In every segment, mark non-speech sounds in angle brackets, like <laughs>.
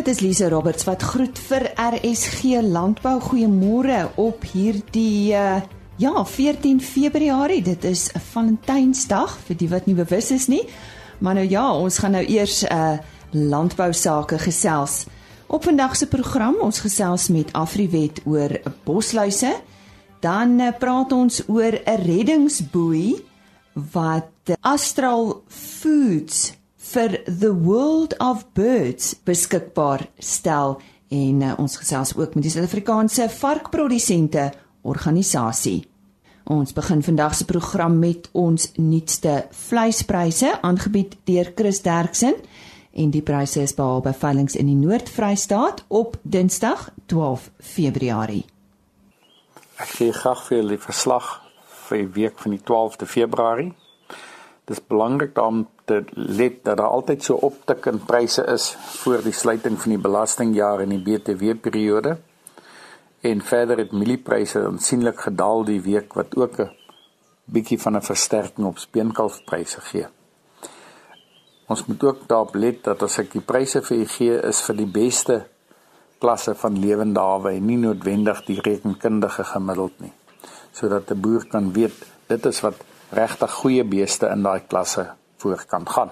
Dit is Lise Roberts wat groet vir RSG Landbou. Goeiemôre op hierdie uh, ja, 14 Februarie. Dit is 'n Valentynsdag vir die wat nie bewus is nie. Maar nou ja, ons gaan nou eers 'n uh, landbou sake gesels. Op vandag se program ons gesels met Afriwet oor bosluise. Dan uh, praat ons oor 'n reddingsboei wat Astral Foods vir The World of Birds beskikbaar stel en uh, ons gesels ook met die Suid-Afrikaanse varkprodusente organisasie. Ons begin vandag se program met ons nuutste vleispryse aangebied deur Chris Derksen en die pryse is behaal by veilinge in die Noord-Vrystaat op Dinsdag 12 Februarie. Ek gee graag vir julle verslag vir die week van die 12de Februarie. Dit is belangrik om te let dat daar altyd so optik in pryse is voor die sluiting van die belastingjaar en die BTW periode. En verder het mieliepryse aansienlik gedaal die week wat ook 'n bietjie van 'n versterking op speenkalfpryse gee. Ons moet ook daarop let dat as ek die pryse vir u gee is vir die beste klasse van lewende hawe en nie noodwendig die rekenkundige gemiddeld nie. Sodat 'n boer kan weet dit is wat regtig goeie beeste in daai klasse voor kan gaan.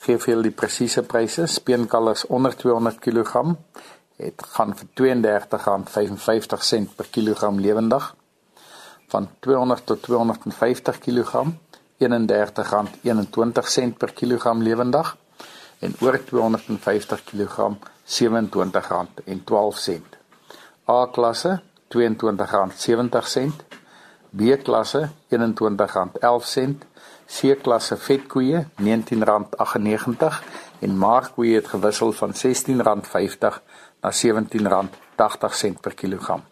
Gee vir julle die presiese pryse. Speenkalvers onder 200 kg het gaan vir R32.55 per kilogram lewendig. Van 200 tot 250 kg R31.21 per kilogram lewendig en oor 250 kg R27.12. A klasse R22.70 B klasse R21.11 C klasse vetkoeie R19.98 en maarkoeie het gewissel van R16.50 na R17.80 per kilogram.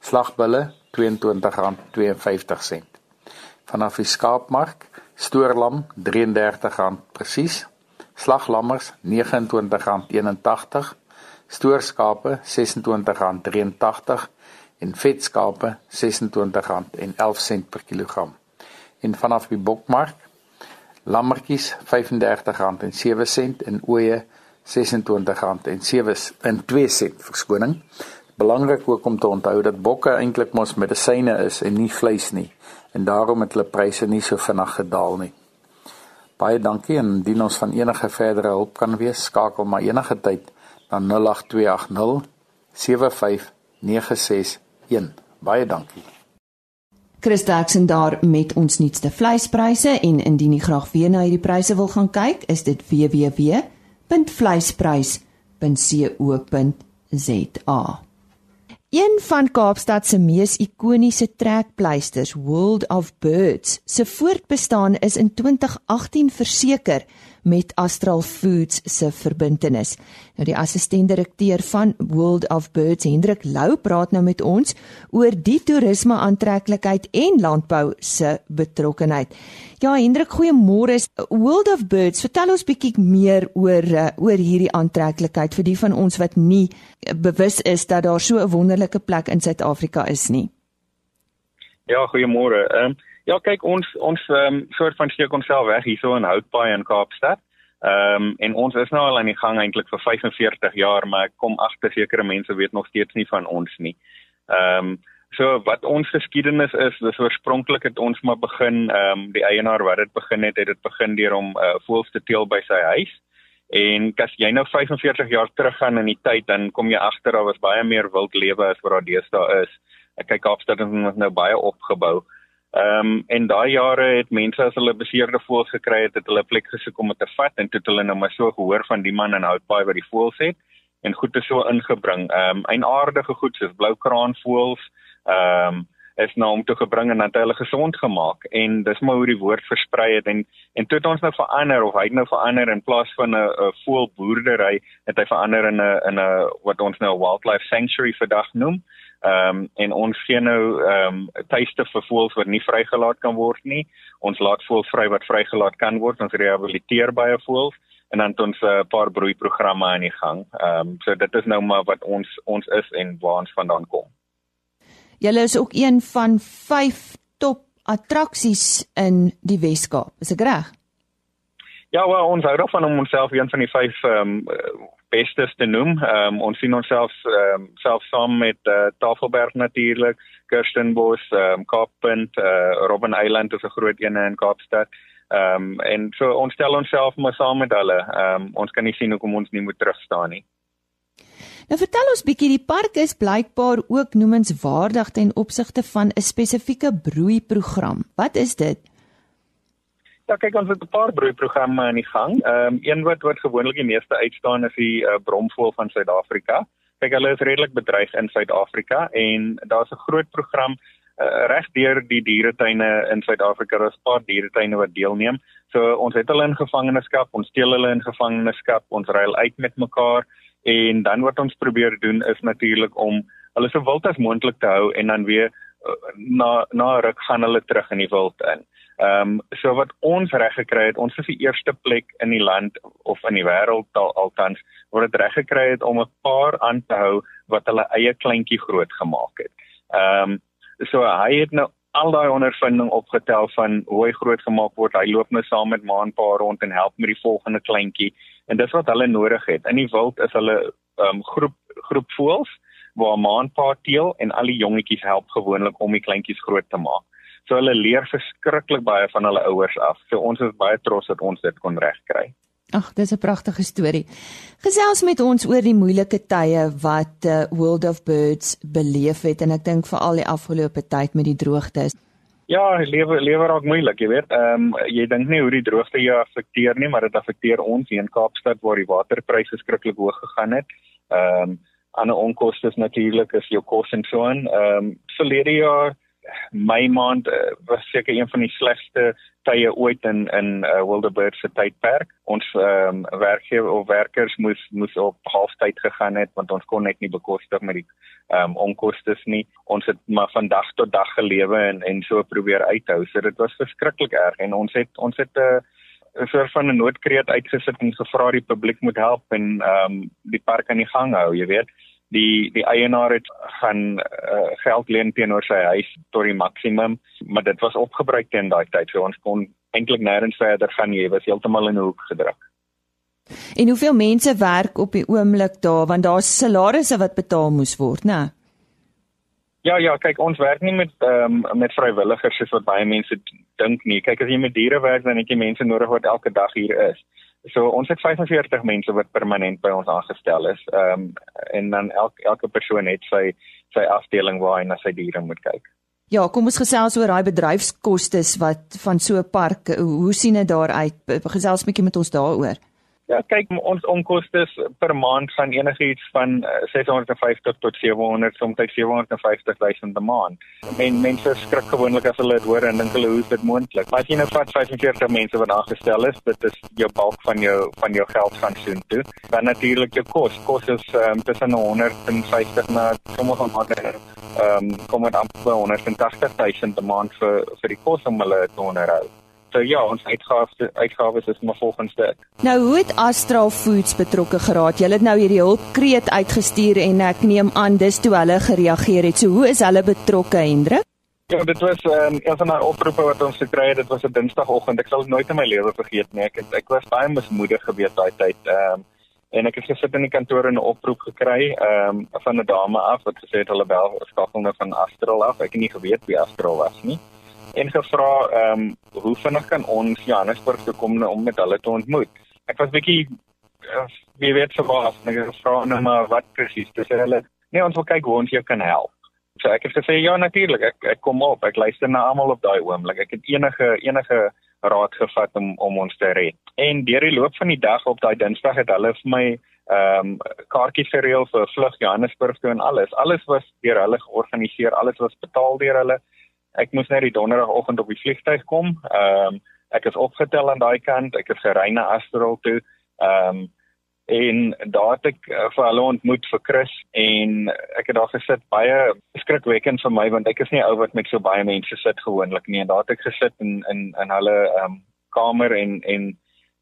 Slagbulle R22.52. Vanaf die skaapmark stoorlam R33 presies. Slaglammers R29.81. Stoorskape R26.83 en vetskape R26.11 per kilogram. En vanaf die bokmark lammetjies R35.07 en ooe R26.07 verskoning. Belangrik ook om te onthou dat bokke eintlik mos medisyne is en nie vleis nie en daarom het hulle pryse nie so vinnig gedaal nie. Baie dankie en indien ons van enige verdere hulp kan wees, skakel maar enige tyd na 08280 7596 1. Baie dankie. Chris Daxen daar met ons nuutste vleispryse en indien jy graag weer na hierdie pryse wil gaan kyk, is dit www.vleisprys.co.za. Een van Kaapstad se mees ikoniese trekpleisters, World of Birds, se voortbestaan is in 2018 verseker met Astral Foods se verbintenis. Nou die assistent-direkteur van World of Birds, Hendrik Lou, praat nou met ons oor die toerisme aantreklikheid en landbou se betrokkenheid. Ja, Hendrik, goeiemôre. World of Birds, vertel ons bietjie meer oor uh, oor hierdie aantreklikheid vir die van ons wat nie bewus is dat daar so 'n wonderlike plek in Suid-Afrika is nie. Ja, goeiemôre. Ehm um, Ja, kyk ons ons um, soort van steek onsself weg hierso in Houtpaai in Kaapstad. Ehm um, en ons is nou al aan die gang eintlik vir 45 jaar, maar ek kom agter sekere mense weet nog steeds nie van ons nie. Ehm um, so wat ons geskiedenis is, dis oorspronklik het ons maar begin ehm um, die eienaar wat dit begin het, het dit begin deur om uh, voëls te teel by sy huis. En as jy nou 45 jaar teruggaan in die tyd, dan kom jy agter daar was baie meer wildlewe as wat daar deesdae is. Ek kyk Kaapstad het nou baie opgebou. Um, en daai jare het mense as hulle beseerde voëls gekry het, het hulle plek gesoek om te vat en toe het hulle nou maar so gehoor van die man in Houtbaai wat die voëls het en goed te so ingebring. Ehm um, eienaardige goed soos bloukraanvoëls, ehm um, is nou om te gebring en dan hulle gesond gemaak en dis maar hoe die woord versprei het en en toe het ons nou verander of hy het nou verander in plaas van 'n voëlboerdery het hy verander in 'n in 'n wat ons nou wildlife sanctuary vandag noem. Ehm um, en ons gee nou ehm um, tuiste vir voëls wat nie vrygelaat kan word nie. Ons laat voëls vry wat vrygelaat kan word. Ons rehabiliteer baie voëls en dan het ons 'n uh, paar broeiprogramme aan die gang. Ehm um, so dit is nou maar wat ons ons is en waar ons vandaan kom. Julle is ook een van 5 top attraksies in die Wes-Kaap. Is ek reg? Ja, wel, ons hou daarvan om onsself een van die vyf ehm um, bestes te noem. Ehm um, ons sien onsself ehm um, self saam met uh, Tafelberg natuurlik, Kirstenbos, ehm um, Kaappunt, uh, Robben Island is 'n groot een in Kaapstad. Ehm um, en so ons stel onsself maar saam met hulle. Ehm um, ons kan nie sien hoekom ons nie moet terugstaan nie. Nou vertel ons bietjie die park is blykbaar ook noemenswaardig ten opsigte van 'n spesifieke broeiprogram. Wat is dit? Ja, kyk ons het 'n paar broeiprogramme aan die gang. Ehm um, een wat wat gewoonlik die meeste uitstaan is die uh, bromvoël van Suid-Afrika. Kyk, hulle is redelik bedreig in Suid-Afrika en daar's 'n groot program uh, reg deur die dieretuine in Suid-Afrika. Daar's 'n paar dieretuine wat deelneem. So ons het hulle in gevangenskap, ons steel hulle in gevangenskap, ons ruil uit met mekaar en dan wat ons probeer doen is natuurlik om hulle so wild as moontlik te hou en dan weer uh, na na ruk gaan hulle terug in die wild in. Ehm um, so wat ons reg gekry het, ons is die eerste plek in die land of in die wêreld al, altans waar dit reg gekry het om 'n paar aan te hou wat hulle eie kleintjie groot gemaak het. Ehm um, so hy het nou al daai ondervinding opgetel van hoe hy groot gemaak word. Hy loop nou saam met ma en pa rond en help met die volgende kleintjie en dis wat hulle nodig het. In die wild is hulle ehm um, groep groep voëls waar ma en pa teel en al die jongetjies help gewoonlik om die kleintjies groot te maak. So hulle leer verskriklik baie van hulle ouers af. So ons is baie trots dat ons dit kon regkry. Ag, dis 'n pragtige storie. Gesels met ons oor die moeilike tye wat uh, World of Birds beleef het en ek dink veral die afgelope tyd met die droogte. Ja, lewe lewe raak moeilik, jy weet. Ehm um, jy dink nie hoe die droogte jou affekteer nie, maar dit affekteer ons hier in Kaapstad waar die waterpryse skrikkelik hoog gegaan het. Ehm um, ander onkoste is natuurlik is jou kos en so aan. Ehm um, verlede jaar Mei maand uh, was seker een van die slegste tye ooit in in uh, Wildebird se tydperk. Ons ehm um, werkgewer of werkers moes moes op halftyd gegaan het want ons kon net nie bekostig met die ehm um, onkoste nie. Ons het maar van dag tot dag gelewe en en so probeer uithou. So dit was verskriklik erg en ons het ons het 'n uh, 'n soort van 'n noodkreet uitgesit en gevra die publiek moet help en ehm um, die park aan die gang hou, jy weet die die eienaar het gaan uh, geld leen teenoor sy huis tot die maksimum maar dit was opgebruik teen daai tyd so ons kon eintlik nêrens verder gaan jy was heeltemal in 'n hoek gedruk. En hoeveel mense werk op die oomblik daar? Want daar's salarisse wat betaal moes word nê Ja ja kyk ons werk nie met um, met vrywilligers soos wat baie mense dink nie. Kyk as jy met diere werk dan het jy mense nodig wat elke dag hier is So ons het 45 mense wat permanent by ons aangestel is. Ehm um, en dan elke elke persoon het sy sy afdeling waar hy na sy diere moet kyk. Ja, kom ons gesels oor daai bedryfskoste wat van so 'n park, hoe sien dit daar uit? Gesels 'n bietjie met ons daaroor. Ja, kyk, ons onkoste per maand gaan enigiets van 650 eh, tot 700, soms 750 000 per maand. Men mense skrik gewoonlik as hulle dit hoor en dink hulle hoe is dit moontlik? Maar as jy nou vat 45 mense wat aangestel is, dit is jou bulk van jou van jou geld gaan soen toe. Dan natuurlik jou kos. Kos is um, tussen 150 na sommige maande ehm um, kom dit amper 180 000 per maand vir vir die kos om hulle te onderhou. So ja, ons uitgawes uitgawes is maar volgens dit. Nou hoe het Astral Foods betrokke geraak? Julle het nou hierdie hulpkreet uitgestuur en ek neem aan dis toe hulle gereageer het. So hoe is hulle betrokke, Hendrik? Ja, dit was um, een van daai oproepe wat ons gekry het. Dit was 'n Dinsdagoggend. Ek sal dit nooit in my lewe vergeet nie. Ek het, ek was baie mismoedig gewees daai tyd. Ehm um, en ek het gesit in die kantoor en 'n oproep gekry ehm um, van 'n dame af wat gesê het hulle bel skakel nou van Astral af. Ek het nie geweet wie Astral was nie en gevra ehm um, hoe vinnig kan ons Johannesburg toe kom om met hulle te ontmoet. Ek was bietjie uh, wie weet so wat en ek het gevra nou maar wat presies. Dis hulle nee ons wil kyk hoe ons jou kan help. So ek het gesê ja natuurlik ek ek kom op. Ek luister na almal op daai oomblik. Ek het enige enige raad gevat om om ons te red. En deur die loop van die dag op daai Dinsdag het hulle vir my ehm um, kaartjies gereël vir vlug Johannesburg toe en alles. Alles was deur hulle georganiseer. Alles was betaal deur hulle ek moes net die donderdagoggend op die vliegtuig kom. Ehm um, ek is opgetel aan daai kant. Ek is gery na Astral toe. Ehm um, en daar het ek uh, vir hulle ontmoet vir Chris en ek het daar gesit baie skrikwekkend vir my want ek is nie ou wat met so baie mense sit gewoonlik nie en daar het ek gesit in in in hulle ehm um, kamer en en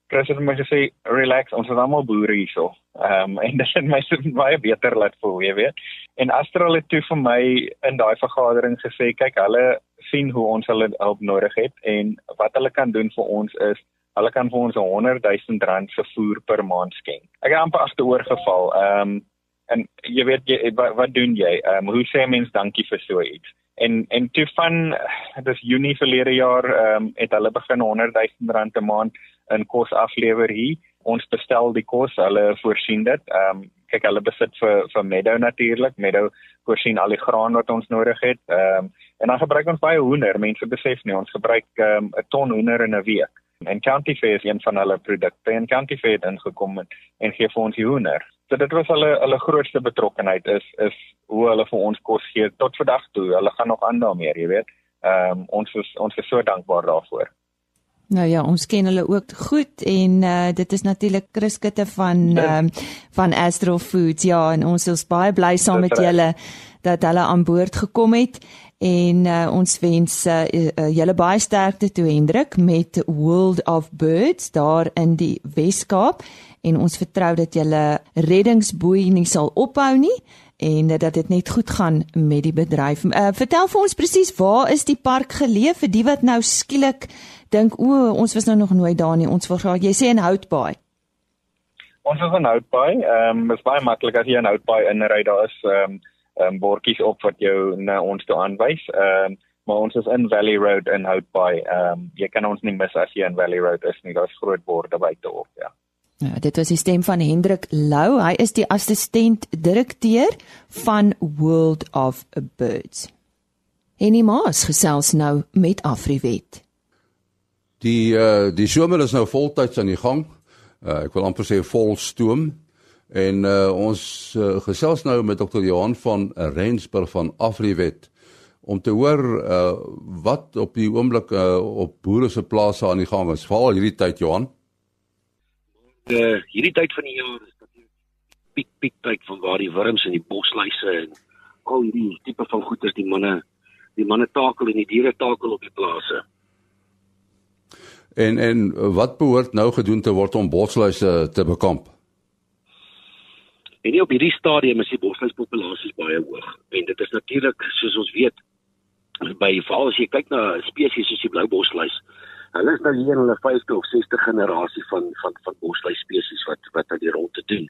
Chris het my gesê relax ons is almal boere hierso. Ehm um, <laughs> en dit het my so baie beter laat voel, jy weet. En Astral het toe vir my in daai vergadering gesê, kyk, hulle sien hoe ons hulle hulp nodig het en wat hulle kan doen vir ons is hulle kan vir ons 'n 100 000 rand se voer per maand skenk. Ek het amper agteroor geval. Ehm um, en jy weet jy, wat, wat doen jy? Ehm um, hoe sê mens dankie vir so iets? En en toe van dis Junie verlede jaar ehm um, het hulle begin 100 000 rand 'n maand in kos aflewer hier. Ons bestel die kos, hulle voorsien dit. Ehm um, kyk hulle besit vir vir Meadow natuurlik. Meadow voorsien al die graan wat ons nodig het. Ehm um, en dan gebruik ons baie hoender. Mense besef nie ons gebruik ehm um, 'n ton hoender in 'n week. En County Fair is een van hulle produkte en County Fair het ingekom en, en gee vir ons die hoender. So dit was hulle hulle grootste betrokkeheid is is hoe hulle vir ons kos gee tot vandag toe. Hulle gaan nog aan daarmee, jy weet. Ehm um, ons is ons is so dankbaar daarvoor. Nou ja, ons ken hulle ook goed en uh, dit is natuurlik Chris Kutte van ehm um, van Astro Foods. Ja, en ons is baie bly saam met julle dat hulle aan boord gekom het en uh, ons wens uh, uh, julle baie sterkte toe Hendrik met World of Birds daar in die Wes-Kaap. En ons vertrou dat julle reddingsboei nie sal ophou nie en dat dit net goed gaan met die bedryf. Uh, vertel vir ons presies waar is die park geleë vir die wat nou skielik dink o, ons was nou nog nooit daar nie. Ons graag jy sê in Houtbaai. Ons is in Houtbaai. Ehm um, is baie maklik as jy in Houtbaai inry daar is ehm um, um, bordjies op wat jou na ons toe aanwys. Ehm um, maar ons is in Valley Road in Houtbaai. Ehm um, jy kan ons nie mis as jy in Valley Road is nie. Daar's groot borde buite op, ja. Ja, dit was die stem van Hendrik Lou. Hy is die assistent direkteur van World of Birds. Enie Maas gesels nou met Afriwet. Die uh die somer is nou voltyds aan die gang. Uh ek wil amper sê vol stoom. En uh ons uh, gesels nou met Dr. Johan van Rensburg van Afriwet om te hoor uh wat op die oomblik uh, op boere se plase aan die gang is. Veral hierdie tyd Johan uh, hierdie tyd van die jaar is natuurlik piek piek tyd van waar die wurms en die bosluise en al hierdie tipe van goeters die manne die manne takel en die diere takel op die plase. En en wat behoort nou gedoen te word om bosluise te bekamp? En nie op hierdie stadium is die bosluispopulasie baie hoog en dit is natuurlik soos ons weet by veral as jy kyk na spesies soos die blou bosluis Hulle is nou hier in hulle 5de of 6de generasie van van van bosluis spesies wat wat aan die rond te doen.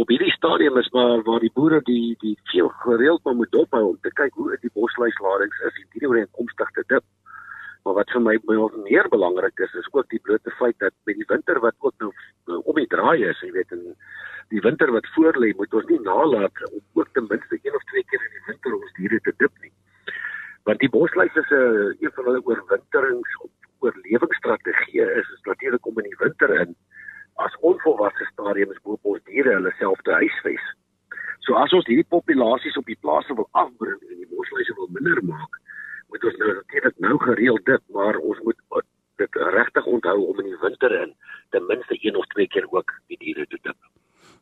Op hierdie stadium is maar waar die boere die die veel gereeld maar moet dophou om te kyk hoe die bosluisladings is en hierdie ooreenkomstig te dip. Maar wat vir my meer belangrik is, is ook die blote feit dat met die winter wat ook nou, nou om die draai is, jy weet, en die winter wat voorlê, moet ons nie nalat om ook ten minste een of twee keer in die winter ons diere te dip nie. Want die bosluis is 'n een van hulle oorwinterings oorlewingsstrategie is is natuurlik om in die winter in as onvolwasse stadiums bo op ons diere hulle self te huisves. So as ons hierdie populasies op die plase wil afbring en die bosluise wil minder maak, moet ons nou natuurlik nou gereeld dit, maar ons moet dit regtig onthou om in die winter in ten minste een of twee keer ook die diere te dip.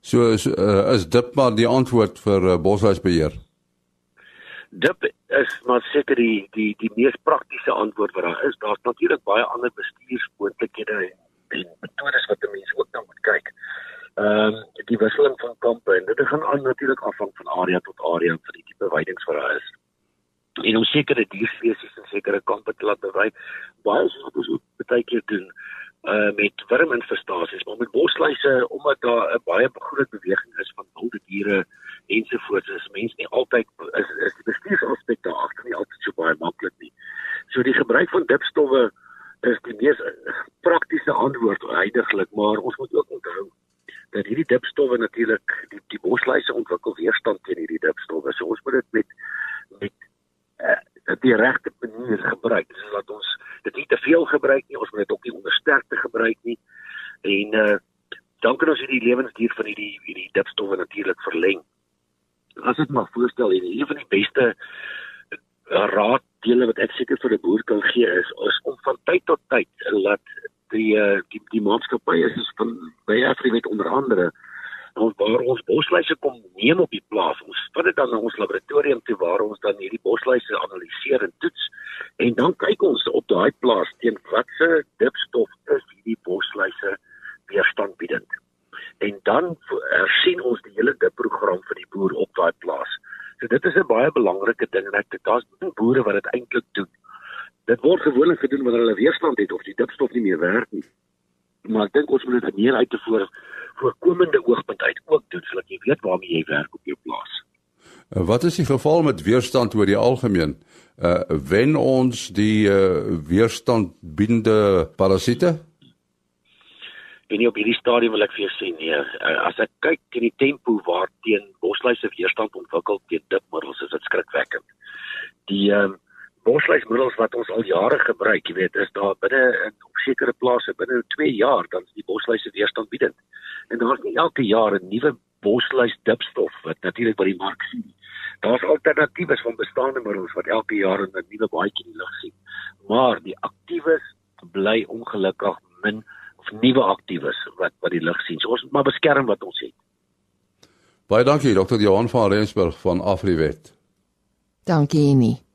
So is uh, is dit maar die antwoord vir uh, bosluisbeheer dip is maar seker die die die mees praktiese antwoord wat daar is. Daar's natuurlik baie ander bestuursmoontlikhede en, metodes wat mense ook dan moet kyk. Ehm um, die wisseling van kampe en dit gaan aan natuurlik afhang van area tot area vir die tipe weidings wat daar is. En om sekere dierspesies en sekere kampe te laat bewyd, baie soos wat ons ook baie keer doen uh met wurminfestasies, maar met bosluise omdat daar 'n baie groot beweging is van wilde diere ensovoorts is mense nie altyd is, is die bestuursaspek daar agter nie altyd so baie maklik nie. So die gebruik van dipstowwe is die mees praktiese antwoord heidaglik, maar ons moet ook onthou dat hierdie dipstowwe natuurlik die, die bosluise ontwikkel weerstand teen hierdie dipstowwe. So ons moet dit met met uh, die regte manier gebruik. Laat ons dit nie te veel gebruik nie, ons moet dit ook nie ondersterkte gebruik nie. En uh, dan kan ons hierdie lewensduur van hierdie hierdie dipstowwe natuurlik verleng as dit maar voorstel en een van die beste uh, raaddele wat ek seker vir 'n boer kan gee is, is om van tyd tot tyd laat die uh, die die maatskappye is van by Afriwet onder andere ons waar ons bosluise kom neem op die plaas. Ons vat dit dan na ons laboratorium toe waar ons dan hierdie bosluise analiseer en toets en dan kyk ons op daai plaas teen watse dipstof is hierdie bosluise weerstandbiedend en dan hersien ons die hele dip program vir die boer op daai plaas. So dit is 'n baie belangrike ding en ek dit daar's boere wat dit eintlik doen. Dit word gewoonlik gedoen wanneer hulle weerstand het of die dipstof nie meer werk nie. Maar ek dink ons moet dit meer uit te voor voorkomende oogpunt uit ook doen sodat jy weet waarmee jy werk op jou plaas. Uh, wat is die geval met weerstand oor die algemeen? Uh wen ons die uh weerstand binde parasiete? En nie op hierdie stadium wil ek vir jou sê nee. As ek kyk teen die tempo waarteen bosluise weerstand ontwikkel teen dipmiddels is dit skrikwekkend. Die ehm uh, bosluismiddels wat ons al jare gebruik, jy weet, is daar binne in sekere plase binne 2 jaar dan is die bosluise weerstand biedend. En daar is nie elke jaar 'n nuwe bosluis dipstof wat natuurlik by die mark sien. Daar's alternatiewe van bestaande middels wat elke jaar 'n nuwe baadjie in die lug sien. Maar die aktiewes bly ongelukkig min of nuwe aktiewes wat wat die lug sien. So ons moet maar beskerm wat ons het. Baie dankie Dr. Johan van Rensburg van Afriwet. Dankie nie.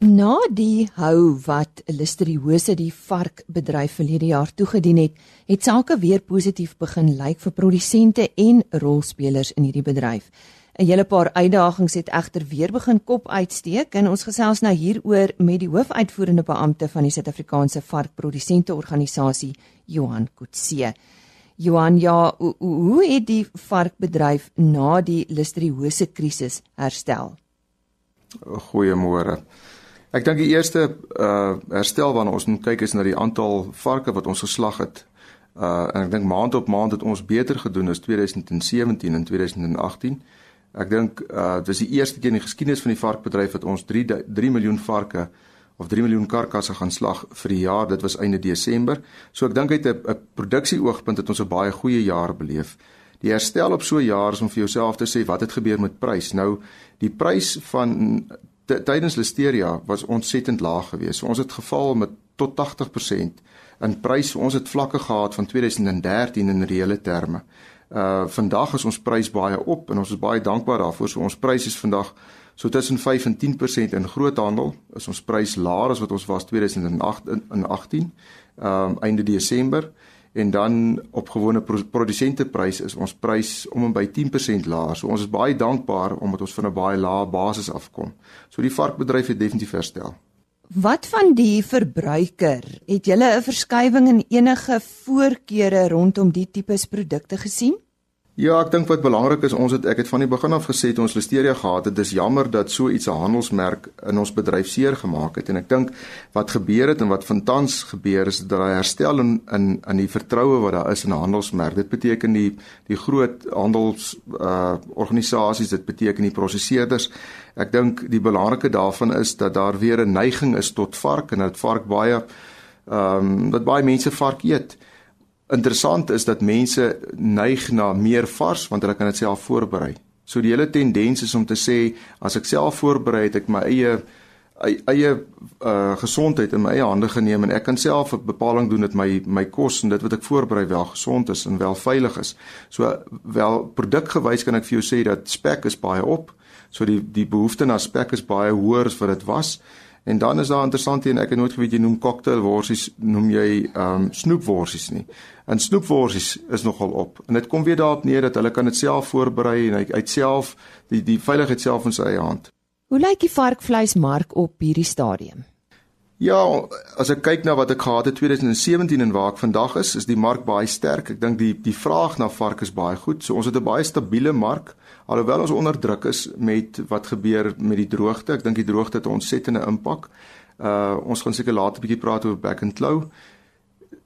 Na die hou wat listeriose die varkbedryf verlede jaar toegedien het, het sake weer positief begin lyk vir produsente en rolspelers in hierdie bedryf. 'n Hele paar uitdagings het egter weer begin kop uitsteek en ons gesels nou hieroor met die hoofuitvoerende beampte van die Suid-Afrikaanse Varkprodusente Organisasie, Johan Kutse. Johan, ja, hoe, hoe het die varkbedryf na die listeriose krisis herstel? Goeiemôre. Ek dink die eerste uh herstel waarna ons moet kyk is na die aantal varke wat ons geslag het. Uh en ek dink maand op maand het ons beter gedoen as 2017 en 2018. Ek dink uh dis die eerste keer in die geskiedenis van die varkbedryf dat ons 3 3 miljoen varke of 3 miljoen karkasse gaan slag vir die jaar. Dit was einde Desember. So ek dink uit 'n 'n produksieoogpunt het ons 'n baie goeie jaar beleef. Die herstel op so 'n jaar is om vir jouself te sê wat het gebeur met prys. Nou die prys van tydens listeria was ontsettend laag geweest. So ons het geval met tot 80% in prys. Ons het vlakke gehad van 2013 in reële terme. Uh vandag is ons prys baie op en ons is baie dankbaar daarvoor. So ons prys is vandag so tussen 5 en 10% in groothandel. Is ons prys laer as wat ons was 2008 in 18 um einde Desember en dan op gewone produsenteprys is ons prys om en by 10% laer. So ons is baie dankbaar omdat ons van 'n baie lae basis afkom. So die varkbedryf het definitief herstel. Wat van die verbruiker? Het julle 'n verskywing in enige voorkeure rondom die tipes produkte gesien? Ja, ek dink wat belangrik is, ons het ek het van die begin af gesê toe ons Listeria gehad het, dis jammer dat so iets 'n handelsmerk in ons bedryf seer gemaak het en ek dink wat gebeur het en wat van tans gebeur is dat daar herstel in in in die vertroue wat daar is in 'n handelsmerk. Dit beteken die die groot handels uh organisasies, dit beteken die prosesseerders. Ek dink die belangrike daarvan is dat daar weer 'n neiging is tot vark en dat vark baie ehm um, dat baie mense vark eet. Interessant is dat mense neig na meer vars want hulle kan dit self voorberei. So die hele tendens is om te sê as ek self voorberei het ek my eie eie uh gesondheid in my eie hande geneem en ek kan self 'n bepaling doen dat my my kos en dit wat ek voorberei wel gesond is en wel veilig is. So wel produkgewys kan ek vir jou sê dat spek is baie op. So die die behoefte na spek is baie hoër as wat dit was. En dan is daar interessant en ek het nooit geweet jy noem cocktailworsies, noem jy ehm um, snoepworsies nie. En snoepworsies is nogal op. En dit kom weer daarop neer dat hulle kan dit self voorberei en hy uit self die die veiligheid self in sy eie hand. Hoe lyk die varkvleismark op hierdie stadium? Ja, as ek kyk na wat ek gehad het 2017 en waar ek vandag is, is die mark baie sterk. Ek dink die die vraag na vark is baie goed. So ons het 'n baie stabiele mark alhoewel ons onder druk is met wat gebeur met die droogte. Ek dink die droogte het 'n ontsettende impak. Uh ons gaan seker later 'n bietjie praat oor back and claw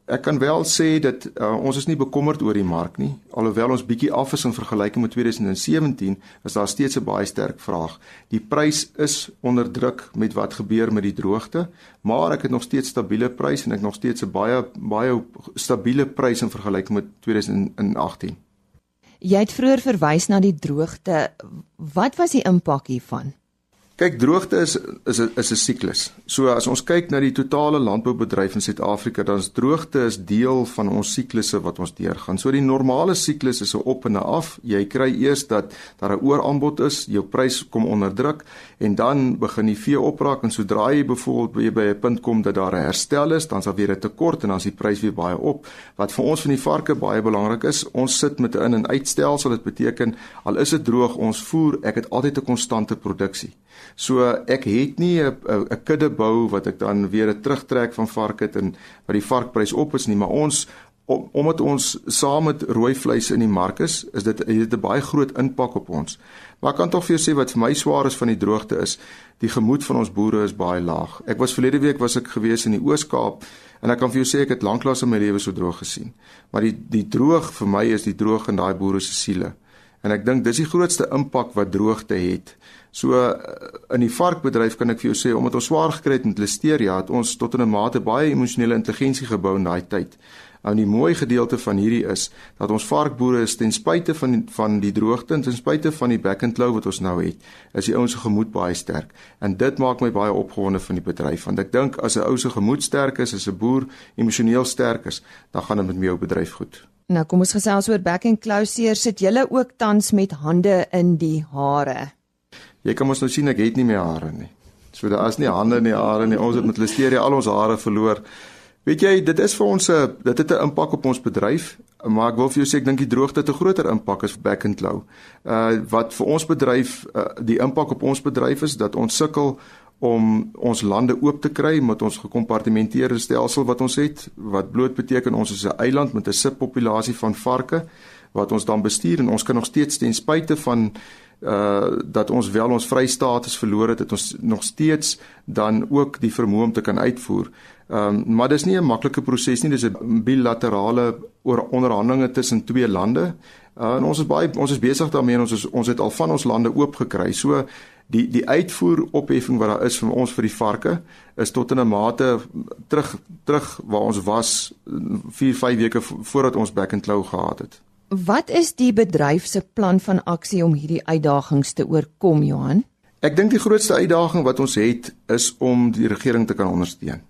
ek kan wel sê dat uh, ons is nie bekommerd oor die mark nie alhoewel ons bietjie af is in vergelyking met 2017 is daar steeds 'n baie sterk vraag die prys is onder druk met wat gebeur met die droogte maar ek het nog steeds stabiele pryse en ek nog steeds 'n baie baie stabiele prys in vergelyking met 2018 jy het vroeër verwys na die droogte. Wat was die impak hiervan Kyk, droogte is is is 'n siklus. So as ons kyk na die totale landboubedryf in Suid-Afrika, dan is droogte is deel van ons siklusse wat ons deurgaan. So die normale siklus is 'n op en 'n af. Jy kry eers dat daar 'n ooraanbod is, jou prys kom onder druk en dan begin die vee opraak en sodra jy byvoorbeeld by 'n punt kom dat daar 'n herstel is, dan sal weer 'n tekort en dan is die prys weer baie op. Wat vir ons van die varke baie belangrik is, ons sit met 'n in en uitstelsel. Dit beteken al is dit droog, ons voer, ek het altyd 'n konstante produksie. So ek het nie 'n 'n kudde bou wat ek dan weer 'n terugtrek van vark het en wat die varkprys op is nie, maar ons om, omdat ons saam met rooi vleis in die mark is, is dit het 'n baie groot impak op ons. Maar ek kan tog vir jou sê wat vir my swaar is van die droogte is, die gemoed van ons boere is baie laag. Ek was verlede week was ek gewees in die Oos-Kaap en ek kan vir jou sê ek het lanklaas in my lewe so droog gesien. Maar die die droog vir my is die droog in daai boere se siele. En ek dink dis die grootste impak wat droogte het. So in die varkbedryf kan ek vir jou sê omdat ons swaar gekry het met listeria, het ons tot 'n mate baie emosionele intelligensie gebou in daai tyd. En die mooi gedeelte van hierdie is dat ons varkboere is ten spyte van die, van die droogte en ten spyte van die back and claw wat ons nou het, is die ouens se gemoed baie sterk. En dit maak my baie opgewonde van die bedryf want ek dink as 'n ou se gemoed sterk is, as 'n boer emosioneel sterk is, dan gaan dit met my ou bedryf goed. Nou kom ons gesels oor back and closure. Sit julle ook tans met hande in die hare? Jy kan mos nou sien ek het nie meer hare nie. So daar is nie hande in die hare nie. Ons het met listeria al ons hare verloor. Weet jy, dit is vir ons 'n dit het 'n impak op ons bedryf, maar ek wil vir jou sê ek dink die droogte het 'n groter impak as back and claw. Uh wat vir ons bedryf uh, die impak op ons bedryf is dat ons sukkel om ons lande oop te kry met ons gekompartimenteerde stelsel wat ons het wat bloot beteken ons is 'n eiland met 'n subpopulasie van varke wat ons dan bestuur en ons kan nog steeds ten spyte van uh dat ons wel ons vrystatus verloor het het ons nog steeds dan ook die vermoë om te kan uitvoer. Ehm um, maar dis nie 'n maklike proses nie, dis 'n bilaterale oor onderhandelinge tussen twee lande. Uh, en ons is baie ons is besig daarmee en ons is, ons het al van ons lande oop gekry. So die die uitvoer opheffing wat daar is vir ons vir die varke is tot in 'n mate terug terug waar ons was 4 5 weke voordat ons back and claw gehad het. Wat is die bedryf se plan van aksie om hierdie uitdagings te oorkom, Johan? Ek dink die grootste uitdaging wat ons het is om die regering te kan ondersteun.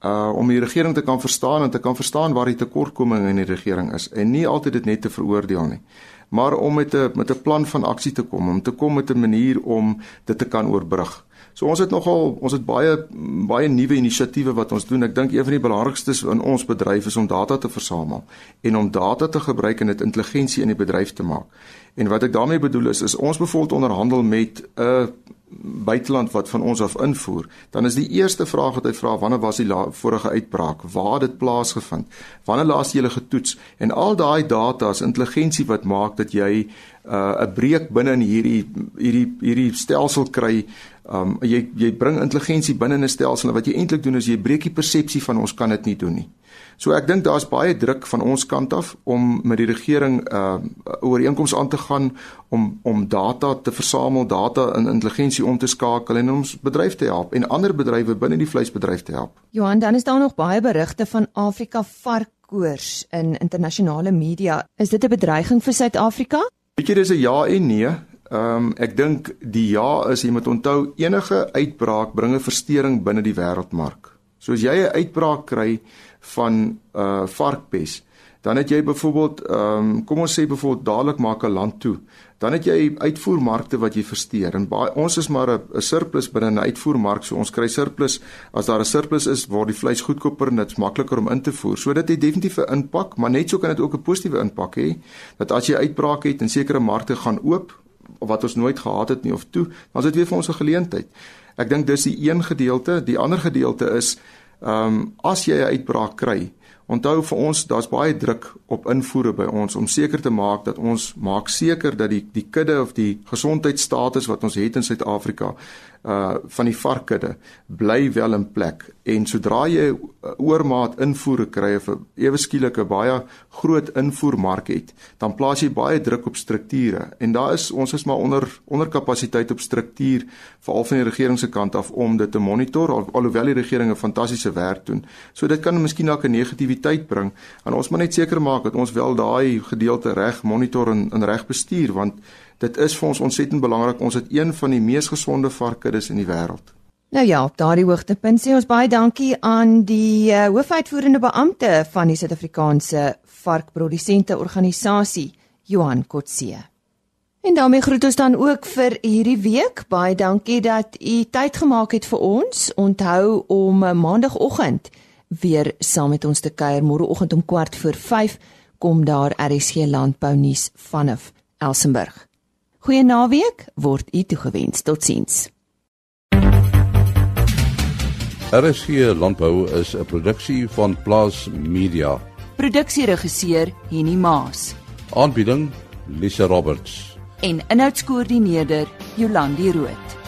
Uh om die regering te kan verstaan en te kan verstaan waar die tekortkominge in die regering is en nie altyd dit net te veroordeel nie maar om met 'n met 'n plan van aksie te kom, om te kom met 'n manier om dit te kan oorbrug. So ons het nogal ons het baie baie nuwe inisiatiewe wat ons doen. Ek dink een van die belangrikstes in ons bedryf is om data te versamel en om data te gebruik en dit intelligensie in die bedryf te maak. En wat ek daarmee bedoel is is ons bevoeld onderhandel met 'n buiteland wat van ons af invoer, dan is die eerste vraag wat hy vra wanneer was die vorige uitbraak? Waar het dit plaasgevind? Wanneer laas jy hulle getoets? En al daai data is intelligensie wat maak dat jy 'n uh, breek binne in hierdie hierdie hierdie stelsel kry. Um jy jy bring intelligensie binne in 'n stelsel en wat jy eintlik doen is jy breek die persepsie van ons kan dit nie doen nie. So ek dink daar's baie druk van ons kant af om met die regering uh ooreenkomste aan te gaan om om data te versamel, data in intelligensie om te skakel en ons bedryf te help en ander bedrywe binne die vleisbedryf te help. Johan, dan is daar nog baie berigte van Afrika varkkoors in internasionale media. Is dit 'n bedreiging vir Suid-Afrika? Weet jy dis 'n ja en nee. Ehm um, ek dink die ja is jy moet onthou enige uitbraak bring 'n verstoring binne die wêreldmark. So as jy 'n uitbraak kry van uh varkpes, dan het jy byvoorbeeld ehm um, kom ons sê byvoorbeeld dadelik maak 'n land toe. Dan het jy uitvoermarkte wat jy versteur en baie ons is maar 'n surplus binne 'n uitvoermark, so ons kry surplus. As daar 'n surplus is, word die vleis goedkoper en dit's makliker om in te voer. So dit het definitief 'n impak, maar net so kan dit ook 'n positiewe impak hê dat as jy uitbraak het en sekere markte gaan oop wat ons nooit gehad het nie of toe, dan is dit weer vir ons 'n geleentheid. Ek dink dis die een gedeelte, die ander gedeelte is Ehm um, as jy 'n uitbraak kry, onthou vir ons daar's baie druk op invoere by ons om seker te maak dat ons maak seker dat die die kudde of die gesondheidsstatus wat ons het in Suid-Afrika uh van die varkkudde bly wel in plek. En sodra jy uh, oormaat invoere kry of ewe skielik 'n baie groot invoermark het dan plaas jy baie druk op strukture. En daar is ons is maar onder onder kapasiteit op struktuur veral van die regering se kant af om dit te monitor al, alhoewel die regering 'n fantastiese werk doen. So dit kan miskien dalk 'n negativiteit bring en ons moet net seker maak dat ons wel daai gedeelte reg monitor en, en reg bestuur want dit is vir ons ontsettend belangrik. Ons het een van die mees gesonde varkuddes in die wêreld. Nou ja, op daardie hoogtepunt sê ons baie dankie aan die uh, hoofuitvoerende beampte van die Suid-Afrikaanse Varkprodusente Organisasie, Johan Kotse. En daarmee groet ons dan ook vir hierdie week. Baie dankie dat u tyd gemaak het vir ons. Onthou om eh, maandagooggend weer saam met ons te kuier. Môreoggend om kwart voor 5 kom daar RSG Landbou nuus vanaf Elsenburg. Goeie naweek word u toegewens. Totsiens. RSG Landbou is 'n produksie van Plaas Media. Produksieregisseur Henny Maas. Aanbieding Lise Roberts en inhoudskoördineerder Jolandi Root.